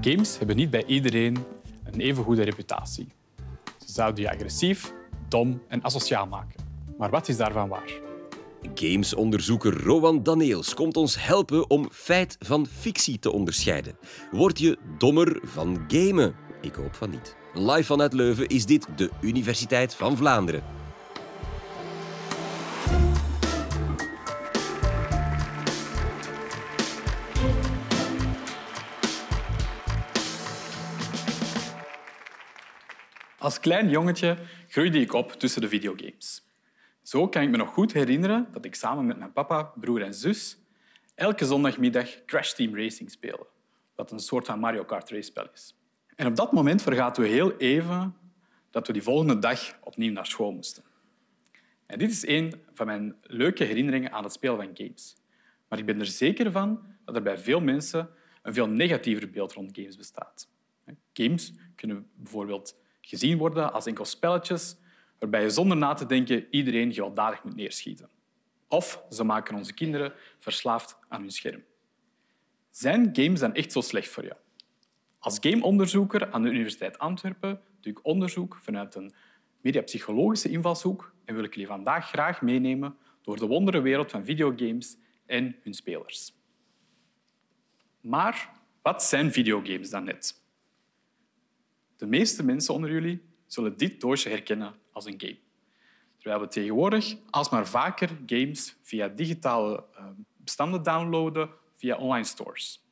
Games hebben niet bij iedereen een even goede reputatie. Ze zouden je agressief, dom en asociaal maken. Maar wat is daarvan waar? Gamesonderzoeker Rowan Daneels komt ons helpen om feit van fictie te onderscheiden. Word je dommer van gamen? Ik hoop van niet. Live vanuit Leuven is dit de Universiteit van Vlaanderen. Als klein jongetje groeide ik op tussen de videogames. Zo kan ik me nog goed herinneren dat ik samen met mijn papa, broer en zus elke zondagmiddag Crash Team Racing speelde, wat een soort van Mario Kart race-spel is. En op dat moment vergaten we heel even dat we die volgende dag opnieuw naar school moesten. En dit is een van mijn leuke herinneringen aan het spelen van games. Maar ik ben er zeker van dat er bij veel mensen een veel negatiever beeld rond games bestaat. Games kunnen bijvoorbeeld gezien worden als enkel spelletjes waarbij je zonder na te denken iedereen gewelddadig moet neerschieten. Of ze maken onze kinderen verslaafd aan hun scherm. Zijn games dan echt zo slecht voor je? Als gameonderzoeker aan de Universiteit Antwerpen doe ik onderzoek vanuit een mediapsychologische invalshoek en wil ik jullie vandaag graag meenemen door de wonderenwereld van videogames en hun spelers. Maar wat zijn videogames dan net? De meeste mensen onder jullie zullen dit doosje herkennen als een game. Terwijl we tegenwoordig alsmaar vaker games via digitale eh, bestanden downloaden via online stores.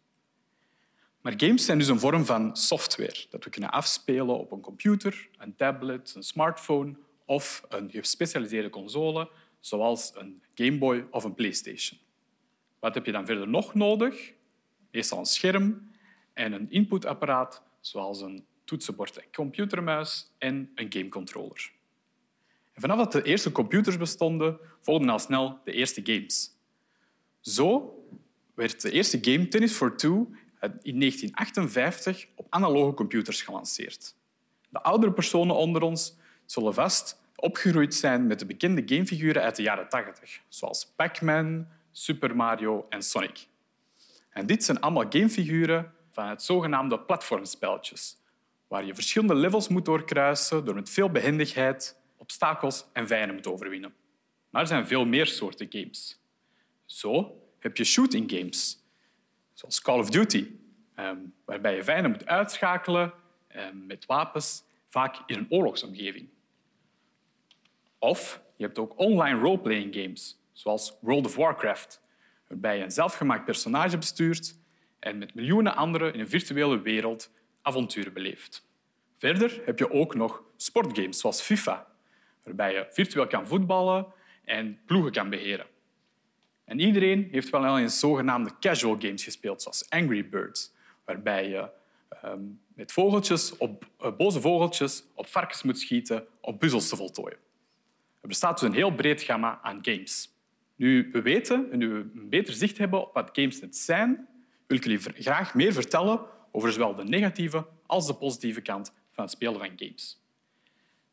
Maar games zijn dus een vorm van software dat we kunnen afspelen op een computer, een tablet, een smartphone of een gespecialiseerde console, zoals een Game Boy of een PlayStation. Wat heb je dan verder nog nodig? Meestal een scherm en een inputapparaat, zoals een toetsenbord en computermuis en een gamecontroller. En vanaf dat de eerste computers bestonden, volgden al snel de eerste games. Zo werd de eerste game Tennis for Two in 1958 op analoge computers gelanceerd. De oudere personen onder ons zullen vast opgegroeid zijn met de bekende gamefiguren uit de jaren 80, zoals Pac-Man, Super Mario en Sonic. En dit zijn allemaal gamefiguren van het zogenaamde platformspelletjes, waar je verschillende levels moet doorkruisen door met veel behendigheid obstakels en vijanden moet overwinnen. Maar er zijn veel meer soorten games. Zo heb je shooting games, zoals Call of Duty, ehm, waarbij je vijanden moet uitschakelen ehm, met wapens, vaak in een oorlogsomgeving. Of je hebt ook online roleplaying games, zoals World of Warcraft, waarbij je een zelfgemaakt personage bestuurt en met miljoenen anderen in een virtuele wereld avonturen beleeft. Verder heb je ook nog sportgames zoals FIFA, waarbij je virtueel kan voetballen en ploegen kan beheren. En iedereen heeft wel eens zogenaamde casual games gespeeld, zoals Angry Birds, waarbij je um, met vogeltjes op, uh, boze vogeltjes op varkens moet schieten om puzzels te voltooien. Er bestaat dus een heel breed gamma aan games. Nu we weten en nu we een beter zicht hebben op wat games net zijn, wil ik jullie graag meer vertellen over zowel de negatieve als de positieve kant van het spelen van games.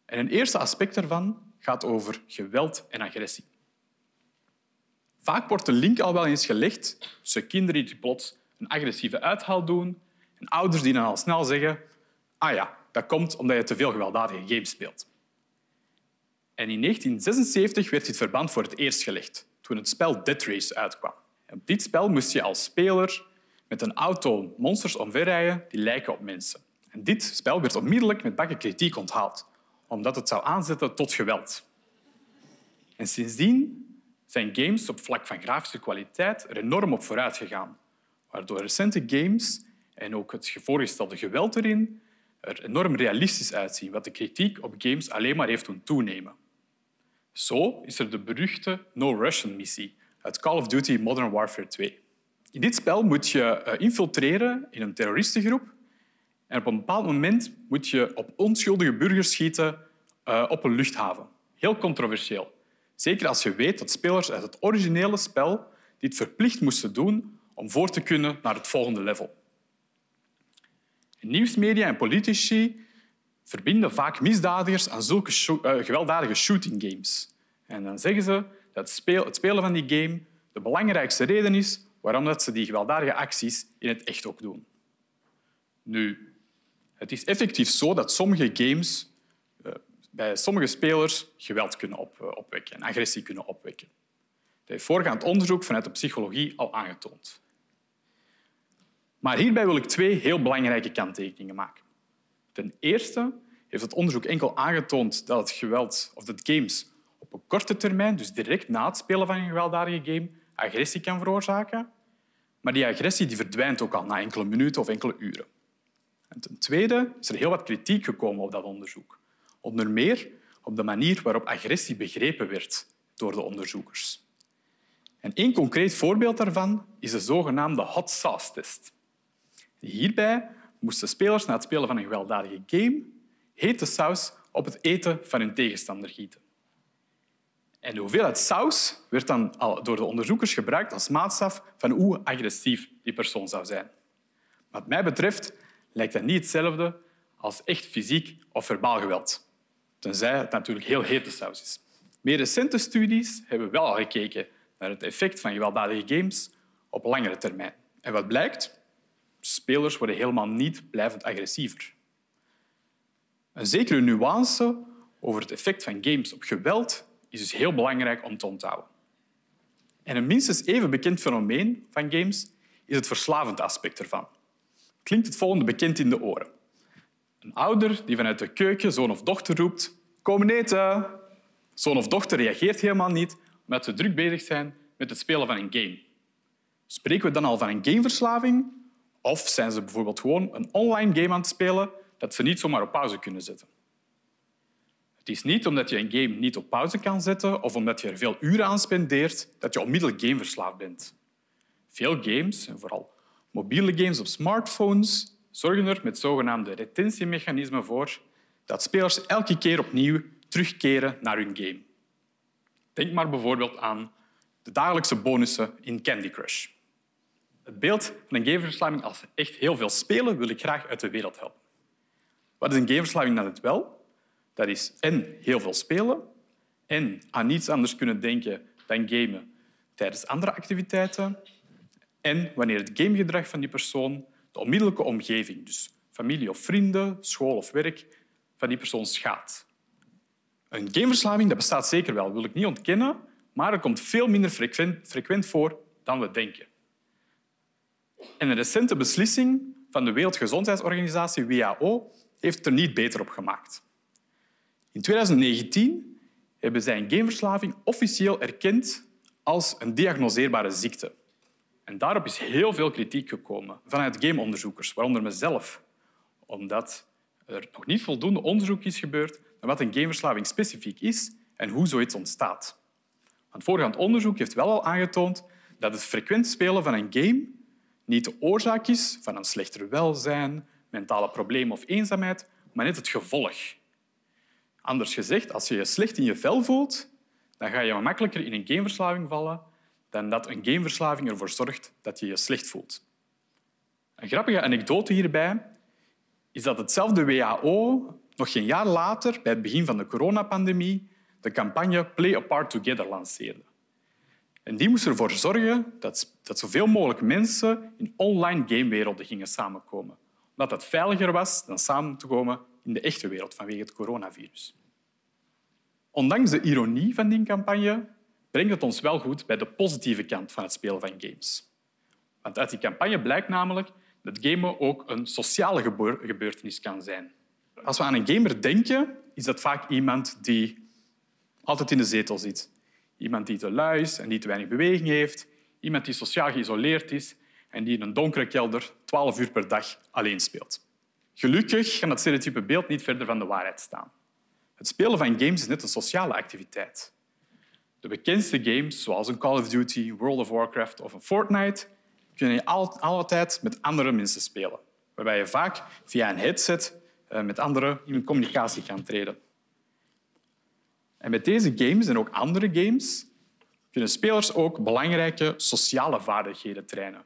En een eerste aspect daarvan gaat over geweld en agressie. Vaak wordt de link al wel eens gelegd tussen kinderen die plots een agressieve uithaal doen en ouders die dan al snel zeggen ah ja, dat komt omdat je te veel gewelddadige games speelt. En in 1976 werd dit verband voor het eerst gelegd, toen het spel Dead Race uitkwam. op dit spel moest je als speler met een auto monsters omverrijden die lijken op mensen. En dit spel werd onmiddellijk met bakken kritiek onthaald, omdat het zou aanzetten tot geweld. En sindsdien zijn games op vlak van grafische kwaliteit er enorm op vooruit gegaan, waardoor recente games en ook het voorgestelde geweld erin er enorm realistisch uitzien, wat de kritiek op games alleen maar heeft doen toenemen. Zo is er de beruchte No Russian missie uit Call of Duty Modern Warfare 2. In dit spel moet je eh, infiltreren in een terroristengroep en op een bepaald moment moet je op onschuldige burgers schieten uh, op een luchthaven. Heel controversieel. Zeker als je weet dat spelers uit het originele spel dit verplicht moesten doen om voor te kunnen naar het volgende level. Nieuwsmedia en politici verbinden vaak misdadigers aan zulke uh, gewelddadige shooting games. En dan zeggen ze dat het spelen van die game de belangrijkste reden is waarom dat ze die gewelddadige acties in het echt ook doen. Nu, het is effectief zo dat sommige games uh, bij sommige spelers geweld kunnen op, uh, opwekken en agressie kunnen opwekken. Dat heeft voorgaand onderzoek vanuit de psychologie al aangetoond. Maar hierbij wil ik twee heel belangrijke kanttekeningen maken. Ten eerste heeft het onderzoek enkel aangetoond dat het geweld of dat games op een korte termijn, dus direct na het spelen van een gewelddadige game, agressie kan veroorzaken. Maar die agressie die verdwijnt ook al na enkele minuten of enkele uren. En ten tweede is er heel wat kritiek gekomen op dat onderzoek. Onder meer op de manier waarop agressie begrepen werd door de onderzoekers. En één concreet voorbeeld daarvan is de zogenaamde hot sauce test. Hierbij moesten spelers na het spelen van een gewelddadige game hete saus op het eten van hun tegenstander gieten. En de hoeveelheid saus werd dan door de onderzoekers gebruikt als maatstaf van hoe agressief die persoon zou zijn. Wat mij betreft lijkt dat niet hetzelfde als echt fysiek of verbaal geweld. Tenzij het natuurlijk heel hete saus is. Meer recente studies hebben wel al gekeken naar het effect van gewelddadige games op langere termijn. En wat blijkt? Spelers worden helemaal niet blijvend agressiever. Een zekere nuance over het effect van games op geweld is dus heel belangrijk om te onthouden. En een minstens even bekend fenomeen van games is het verslavend aspect ervan. Klinkt het volgende bekend in de oren. Een ouder die vanuit de keuken zoon of dochter roept Kom eten! Zoon of dochter reageert helemaal niet omdat ze druk bezig zijn met het spelen van een game. Spreken we dan al van een gameverslaving? Of zijn ze bijvoorbeeld gewoon een online game aan het spelen dat ze niet zomaar op pauze kunnen zetten? Het is niet omdat je een game niet op pauze kan zetten of omdat je er veel uren aan spendeert dat je onmiddellijk gameverslaafd bent. Veel games, en vooral mobiele games op smartphones, zorgen er met zogenaamde retentiemechanismen voor dat spelers elke keer opnieuw terugkeren naar hun game. Denk maar bijvoorbeeld aan de dagelijkse bonussen in Candy Crush. Het beeld van een gameverslaving als echt heel veel spelen wil ik graag uit de wereld helpen. Wat is een gameverslaving dan het wel? Dat is en heel veel spelen en aan niets anders kunnen denken dan gamen tijdens andere activiteiten en wanneer het gamegedrag van die persoon de onmiddellijke omgeving, dus familie of vrienden, school of werk, van die persoon schaadt. Een gameverslaving dat bestaat zeker wel, wil ik niet ontkennen, maar het komt veel minder frequent, voor dan we denken. En een recente beslissing van de Wereldgezondheidsorganisatie, WHO, heeft er niet beter op gemaakt. In 2019 hebben zij gameverslaving officieel erkend als een diagnoseerbare ziekte. En daarop is heel veel kritiek gekomen vanuit gameonderzoekers, waaronder mezelf, omdat er nog niet voldoende onderzoek is gebeurd naar wat een gameverslaving specifiek is en hoe zoiets ontstaat. Want voorgaand onderzoek heeft wel al aangetoond dat het frequent spelen van een game niet de oorzaak is van een slechter welzijn, mentale problemen of eenzaamheid, maar net het gevolg. Anders gezegd, als je je slecht in je vel voelt, dan ga je makkelijker in een gameverslaving vallen dan dat een gameverslaving ervoor zorgt dat je je slecht voelt. Een grappige anekdote hierbij is dat hetzelfde WHO nog geen jaar later, bij het begin van de coronapandemie, de campagne Play Apart Together lanceerde. En die moest ervoor zorgen dat, dat zoveel mogelijk mensen in online gamewerelden gingen samenkomen. Omdat dat veiliger was dan samen te komen in de echte wereld vanwege het coronavirus. Ondanks de ironie van die campagne brengt het ons wel goed bij de positieve kant van het spelen van games. Want uit die campagne blijkt namelijk dat gamen ook een sociale gebeurtenis kan zijn. Als we aan een gamer denken, is dat vaak iemand die altijd in de zetel zit. Iemand die te lui is en die te weinig beweging heeft. Iemand die sociaal geïsoleerd is en die in een donkere kelder 12 uur per dag alleen speelt. Gelukkig kan dat stereotype beeld niet verder van de waarheid staan. Het spelen van games is net een sociale activiteit. De bekendste games, zoals een Call of Duty, World of Warcraft of een Fortnite, kun je altijd met andere mensen spelen, waarbij je vaak via een headset eh, met anderen in communicatie kan treden. En met deze games en ook andere games kunnen spelers ook belangrijke sociale vaardigheden trainen,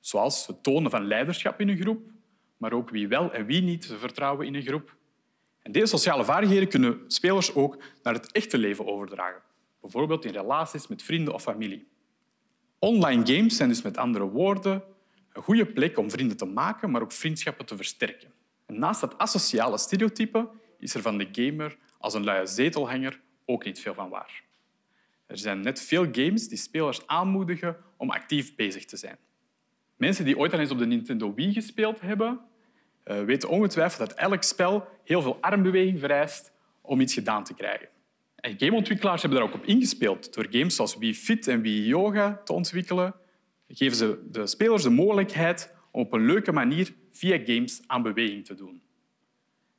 zoals het tonen van leiderschap in een groep, maar ook wie wel en wie niet vertrouwen in een groep. En deze sociale vaardigheden kunnen spelers ook naar het echte leven overdragen, bijvoorbeeld in relaties met vrienden of familie. Online games zijn dus met andere woorden Een goede plek om vrienden te maken, maar ook vriendschappen te versterken. En naast dat asociale stereotype is er van de gamer als een luie zetelhanger ook niet veel van waar. Er zijn net veel games die spelers aanmoedigen om actief bezig te zijn. Mensen die ooit al eens op de Nintendo Wii gespeeld hebben, eh, weten ongetwijfeld dat elk spel heel veel armbeweging vereist om iets gedaan te krijgen. En gameontwikkelaars hebben daar ook op ingespeeld. Door games zoals Wii Fit en Wii Yoga te ontwikkelen, geven ze de spelers de mogelijkheid om op een leuke manier via games aan beweging te doen.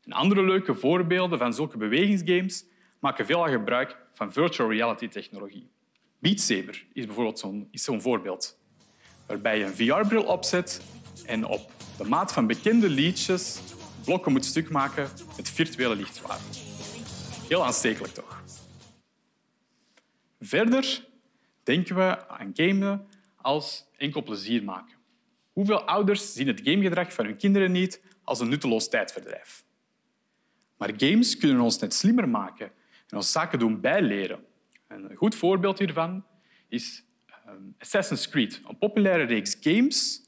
En andere leuke voorbeelden van zulke bewegingsgames maken veel gebruik van virtual reality technologie. Beat Saber is bijvoorbeeld zo'n zo voorbeeld, waarbij je een VR-bril opzet en op de maat van bekende liedjes blokken moet stuk maken met virtuele lichtzwaard. Heel aanstekelijk toch? Verder denken we aan gamen als enkel plezier maken. Hoeveel ouders zien het gamegedrag van hun kinderen niet als een nutteloos tijdverdrijf? Maar games kunnen ons net slimmer maken en ons zaken doen bijleren. Een goed voorbeeld hiervan is ehm, Assassin's Creed, een populaire reeks games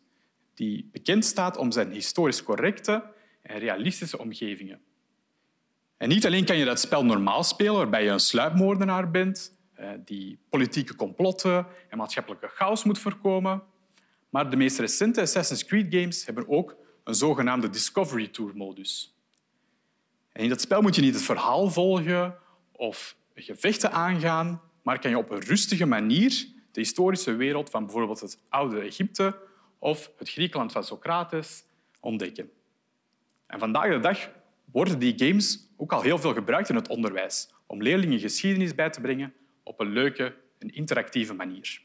die bekend staat om zijn historisch correcte en realistische omgevingen. En niet alleen kan je dat spel normaal spelen, waarbij je een sluipmoordenaar bent, eh, die politieke complotten en maatschappelijke chaos moet voorkomen, maar de meest recente Assassin's Creed games hebben ook een zogenaamde Discovery Tour-modus. In dat spel moet je niet het verhaal volgen of gevechten aangaan, maar kan je op een rustige manier de historische wereld van bijvoorbeeld het oude Egypte of het Griekenland van Socrates ontdekken. En vandaag de dag worden die games ook al heel veel gebruikt in het onderwijs om leerlingen geschiedenis bij te brengen op een leuke en interactieve manier.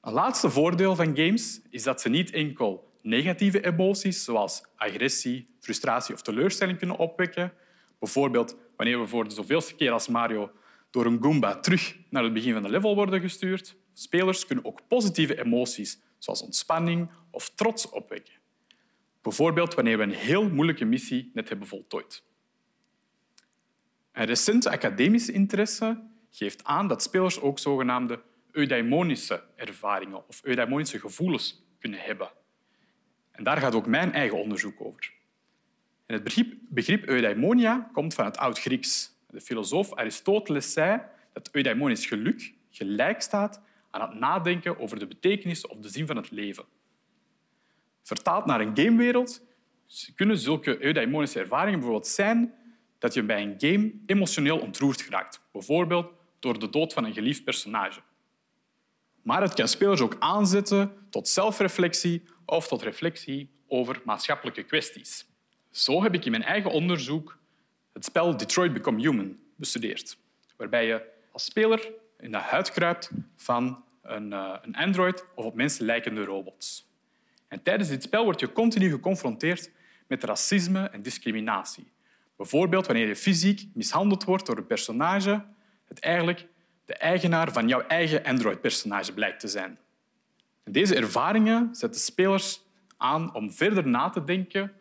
Een laatste voordeel van games is dat ze niet enkel negatieve emoties zoals agressie, frustratie of teleurstelling kunnen opwekken. Bijvoorbeeld wanneer we voor de zoveelste keer als Mario door een Goomba terug naar het begin van de level worden gestuurd. Spelers kunnen ook positieve emoties zoals ontspanning of trots opwekken. Bijvoorbeeld wanneer we een heel moeilijke missie net hebben voltooid. Een recente academische interesse geeft aan dat spelers ook zogenaamde eudaimonische ervaringen of eudaimonische gevoelens kunnen hebben. En daar gaat ook mijn eigen onderzoek over. Het begrip eudaimonia komt van het Oud-Grieks. De filosoof Aristoteles zei dat eudaimonisch geluk gelijk staat aan het nadenken over de betekenis of de zin van het leven. Vertaald naar een gamewereld kunnen zulke eudaimonische ervaringen bijvoorbeeld zijn dat je bij een game emotioneel ontroerd geraakt, bijvoorbeeld door de dood van een geliefd personage. Maar het kan spelers ook aanzetten tot zelfreflectie of tot reflectie over maatschappelijke kwesties. Zo heb ik in mijn eigen onderzoek het spel Detroit Become Human bestudeerd, waarbij je als speler in de huid kruipt van een, uh, een android of op mensen lijkende robots. En tijdens dit spel word je continu geconfronteerd met racisme en discriminatie. Bijvoorbeeld wanneer je fysiek mishandeld wordt door een personage het eigenlijk de eigenaar van jouw eigen Android-personage blijkt te zijn. Deze ervaringen zetten spelers aan om verder na te denken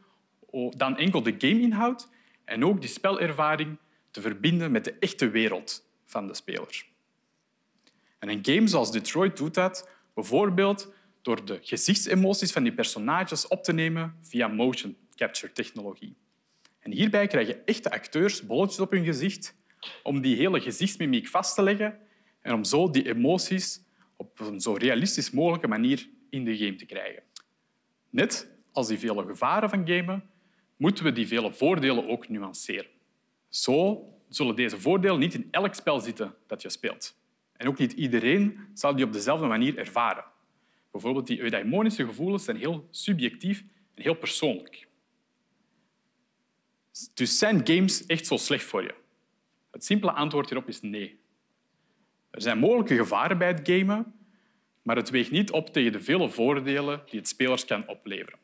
dan enkel de gameinhoud en ook die spelervaring te verbinden met de echte wereld van de speler. En een game zoals Detroit doet dat bijvoorbeeld door de gezichtsemoties van die personages op te nemen via motion capture technologie. En hierbij krijgen echte acteurs bolletjes op hun gezicht om die hele gezichtsmimiek vast te leggen en om zo die emoties op een zo realistisch mogelijke manier in de game te krijgen. Net als die vele gevaren van gamen, moeten we die vele voordelen ook nuanceren. Zo zullen deze voordelen niet in elk spel zitten dat je speelt. En ook niet iedereen zal die op dezelfde manier ervaren. Bijvoorbeeld die eudaimonische gevoelens zijn heel subjectief en heel persoonlijk. Dus zijn games echt zo slecht voor je? Het simpele antwoord hierop is nee. Er zijn mogelijke gevaren bij het gamen, maar het weegt niet op tegen de vele voordelen die het spelers kan opleveren.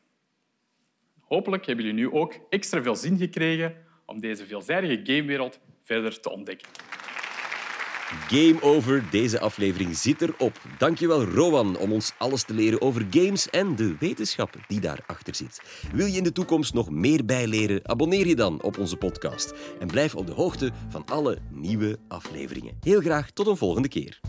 Hopelijk hebben jullie nu ook extra veel zin gekregen om deze veelzijdige gamewereld verder te ontdekken. Game over, deze aflevering zit erop. Dankjewel Rowan om ons alles te leren over games en de wetenschap die daarachter zit. Wil je in de toekomst nog meer bijleren? Abonneer je dan op onze podcast en blijf op de hoogte van alle nieuwe afleveringen. Heel graag tot een volgende keer.